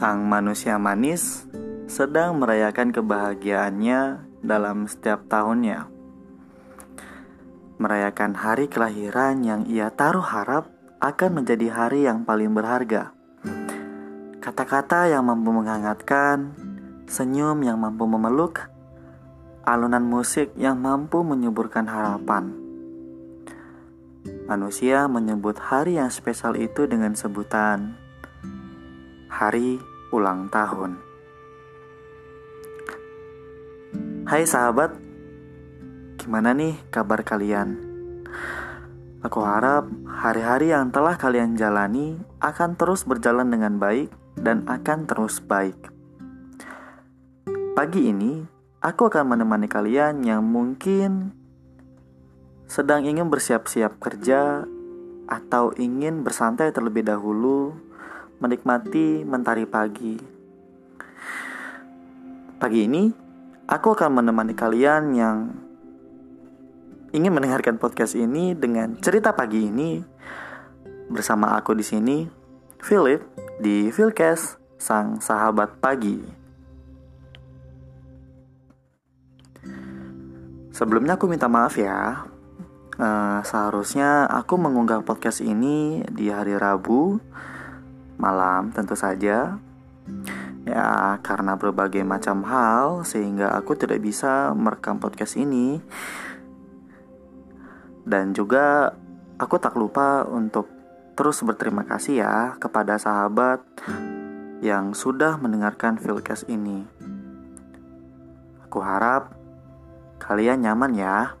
sang manusia manis sedang merayakan kebahagiaannya dalam setiap tahunnya. Merayakan hari kelahiran yang ia taruh harap akan menjadi hari yang paling berharga. Kata-kata yang mampu menghangatkan, senyum yang mampu memeluk, alunan musik yang mampu menyuburkan harapan. Manusia menyebut hari yang spesial itu dengan sebutan hari ulang tahun. Hai sahabat, gimana nih kabar kalian? Aku harap hari-hari yang telah kalian jalani akan terus berjalan dengan baik dan akan terus baik. Pagi ini, aku akan menemani kalian yang mungkin sedang ingin bersiap-siap kerja atau ingin bersantai terlebih dahulu menikmati mentari pagi. Pagi ini, aku akan menemani kalian yang ingin mendengarkan podcast ini dengan cerita pagi ini bersama aku di sini, Philip di Philcast, sang sahabat pagi. Sebelumnya aku minta maaf ya. Uh, seharusnya aku mengunggah podcast ini di hari Rabu malam tentu saja. Ya, karena berbagai macam hal sehingga aku tidak bisa merekam podcast ini. Dan juga aku tak lupa untuk terus berterima kasih ya kepada sahabat yang sudah mendengarkan Philcast ini. Aku harap kalian nyaman ya.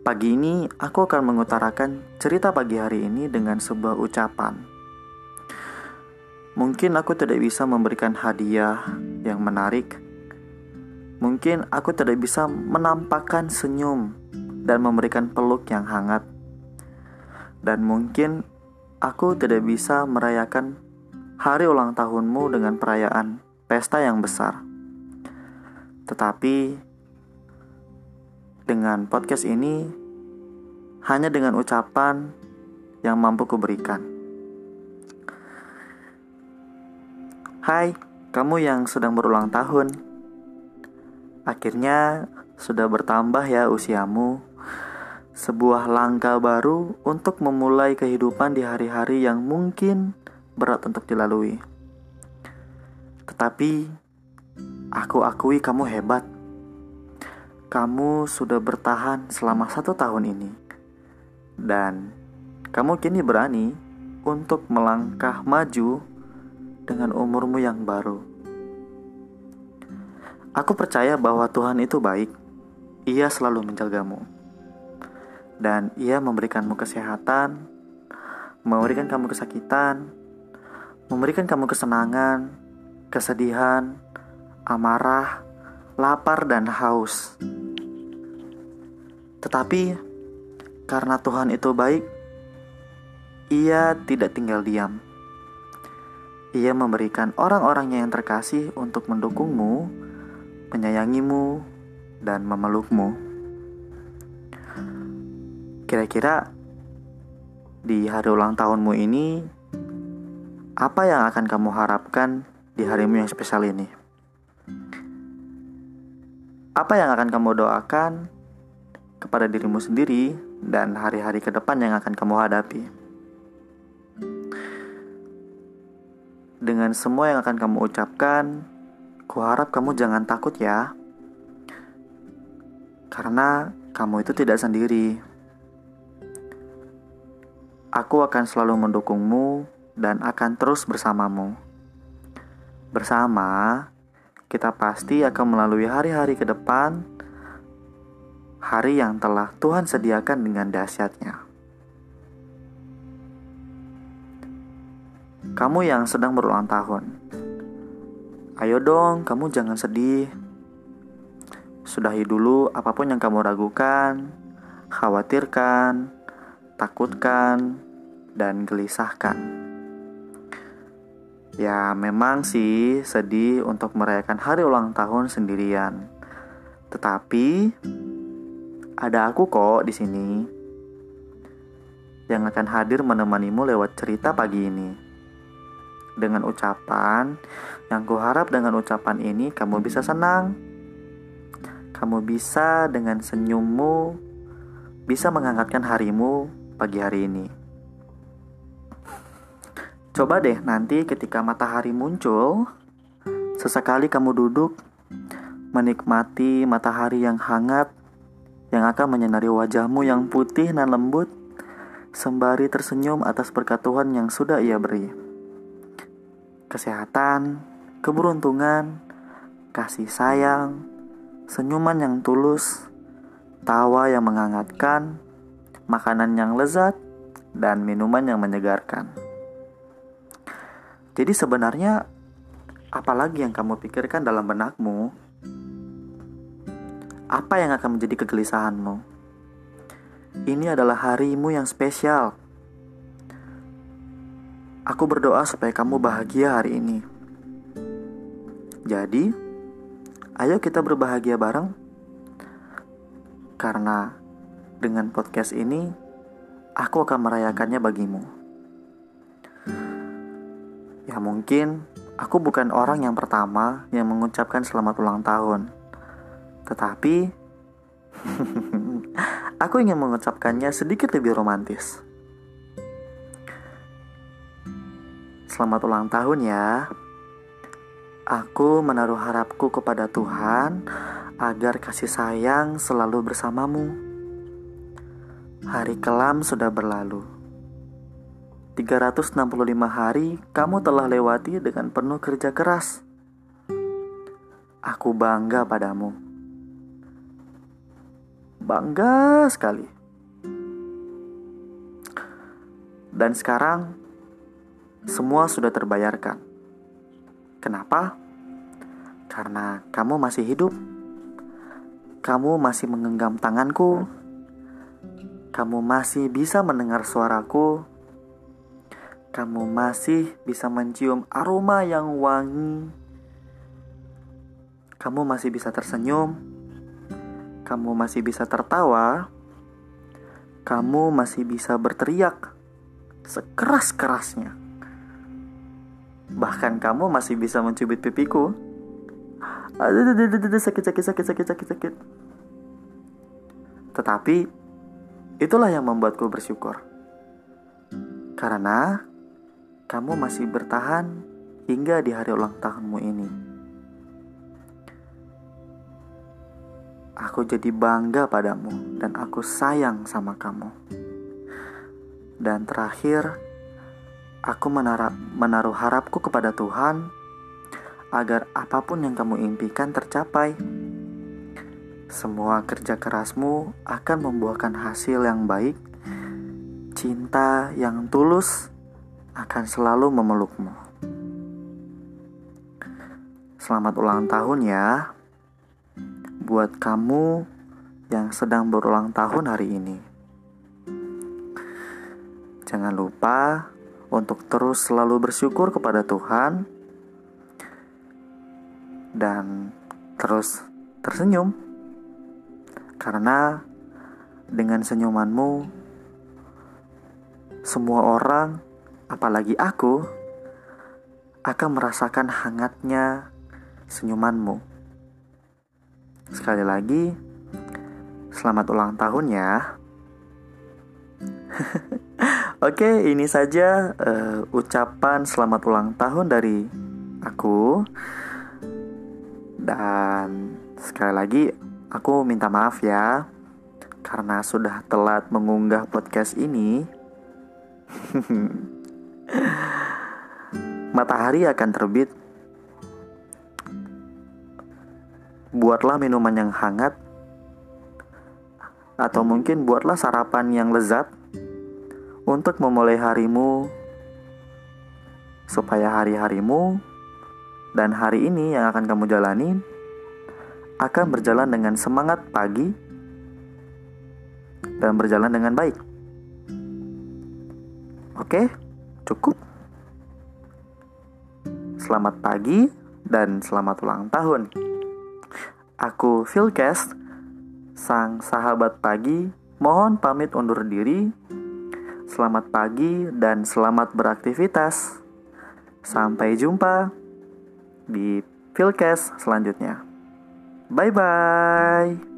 Pagi ini aku akan mengutarakan cerita pagi hari ini dengan sebuah ucapan. Mungkin aku tidak bisa memberikan hadiah yang menarik. Mungkin aku tidak bisa menampakkan senyum dan memberikan peluk yang hangat. Dan mungkin aku tidak bisa merayakan hari ulang tahunmu dengan perayaan pesta yang besar. Tetapi dengan podcast ini hanya dengan ucapan yang mampu kuberikan. Hai, kamu yang sedang berulang tahun. Akhirnya sudah bertambah ya usiamu. Sebuah langkah baru untuk memulai kehidupan di hari-hari yang mungkin berat untuk dilalui. Tetapi aku akui kamu hebat kamu sudah bertahan selama satu tahun ini, dan kamu kini berani untuk melangkah maju dengan umurmu yang baru. Aku percaya bahwa Tuhan itu baik, Ia selalu menjagamu, dan Ia memberikanmu kesehatan, memberikan kamu kesakitan, memberikan kamu kesenangan, kesedihan, amarah, lapar, dan haus. Tetapi karena Tuhan itu baik, Ia tidak tinggal diam. Ia memberikan orang-orangnya yang terkasih untuk mendukungmu, menyayangimu, dan memelukmu. Kira-kira di hari ulang tahunmu ini, apa yang akan kamu harapkan di harimu yang spesial ini? Apa yang akan kamu doakan kepada dirimu sendiri dan hari-hari ke depan yang akan kamu hadapi. Dengan semua yang akan kamu ucapkan, kuharap kamu jangan takut ya. Karena kamu itu tidak sendiri. Aku akan selalu mendukungmu dan akan terus bersamamu. Bersama, kita pasti akan melalui hari-hari ke depan hari yang telah Tuhan sediakan dengan dahsyatnya. Kamu yang sedang berulang tahun, ayo dong, kamu jangan sedih. Sudahi dulu apa pun yang kamu ragukan, khawatirkan, takutkan, dan gelisahkan. Ya, memang sih sedih untuk merayakan hari ulang tahun sendirian. Tetapi ada aku kok di sini. yang akan hadir menemanimu lewat cerita pagi ini. Dengan ucapan yang kuharap dengan ucapan ini kamu bisa senang. Kamu bisa dengan senyummu bisa menghangatkan harimu pagi hari ini. Coba deh nanti ketika matahari muncul, sesekali kamu duduk menikmati matahari yang hangat yang akan menyinari wajahmu yang putih dan lembut sembari tersenyum atas berkat Tuhan yang sudah ia beri. Kesehatan, keberuntungan, kasih sayang, senyuman yang tulus, tawa yang menghangatkan, makanan yang lezat, dan minuman yang menyegarkan. Jadi sebenarnya apalagi yang kamu pikirkan dalam benakmu? Apa yang akan menjadi kegelisahanmu? Ini adalah harimu yang spesial. Aku berdoa supaya kamu bahagia hari ini. Jadi, ayo kita berbahagia bareng. Karena dengan podcast ini, aku akan merayakannya bagimu. Mungkin aku bukan orang yang pertama yang mengucapkan selamat ulang tahun. Tetapi aku ingin mengucapkannya sedikit lebih romantis. Selamat ulang tahun ya. Aku menaruh harapku kepada Tuhan agar kasih sayang selalu bersamamu. Hari kelam sudah berlalu. 365 hari kamu telah lewati dengan penuh kerja keras. Aku bangga padamu. Bangga sekali. Dan sekarang semua sudah terbayarkan. Kenapa? Karena kamu masih hidup. Kamu masih menggenggam tanganku. Kamu masih bisa mendengar suaraku. Kamu masih bisa mencium aroma yang wangi. Kamu masih bisa tersenyum. Kamu masih bisa tertawa. Kamu masih bisa berteriak sekeras-kerasnya. Bahkan kamu masih bisa mencubit pipiku aduh, sakit, sakit, sakit, sakit, sakit, sakit. Tetapi itulah yang membuatku bersyukur. Karena kamu masih bertahan hingga di hari ulang tahunmu ini. Aku jadi bangga padamu dan aku sayang sama kamu. Dan terakhir, aku menaruh, menaruh harapku kepada Tuhan agar apa pun yang kamu impikan tercapai. Semua kerja kerasmu akan membuahkan hasil yang baik. Cinta yang tulus akan selalu memelukmu. Selamat ulang tahun ya, buat kamu yang sedang berulang tahun hari ini. Jangan lupa untuk terus selalu bersyukur kepada Tuhan dan terus tersenyum karena dengan senyumanmu semua orang apalagi aku akan merasakan hangatnya senyumanmu sekali lagi selamat ulang tahun ya Oke, ini saja uh, ucapan selamat ulang tahun dari aku. Dan sekali lagi aku minta maaf ya karena sudah telat mengunggah podcast ini. Matahari akan terbit. Buatlah minuman yang hangat atau mungkin buatlah sarapan yang lezat untuk memulai harimu supaya hari-harimu dan hari ini yang akan kamu jalani akan berjalan dengan semangat pagi dan berjalan dengan baik. Oke, cukup. Selamat pagi dan selamat ulang tahun. Aku Philcast, sang sahabat pagi, mohon pamit undur diri. selamat pagi, dan selamat beraktivitas. Sampai jumpa di Philcast selanjutnya. Bye bye.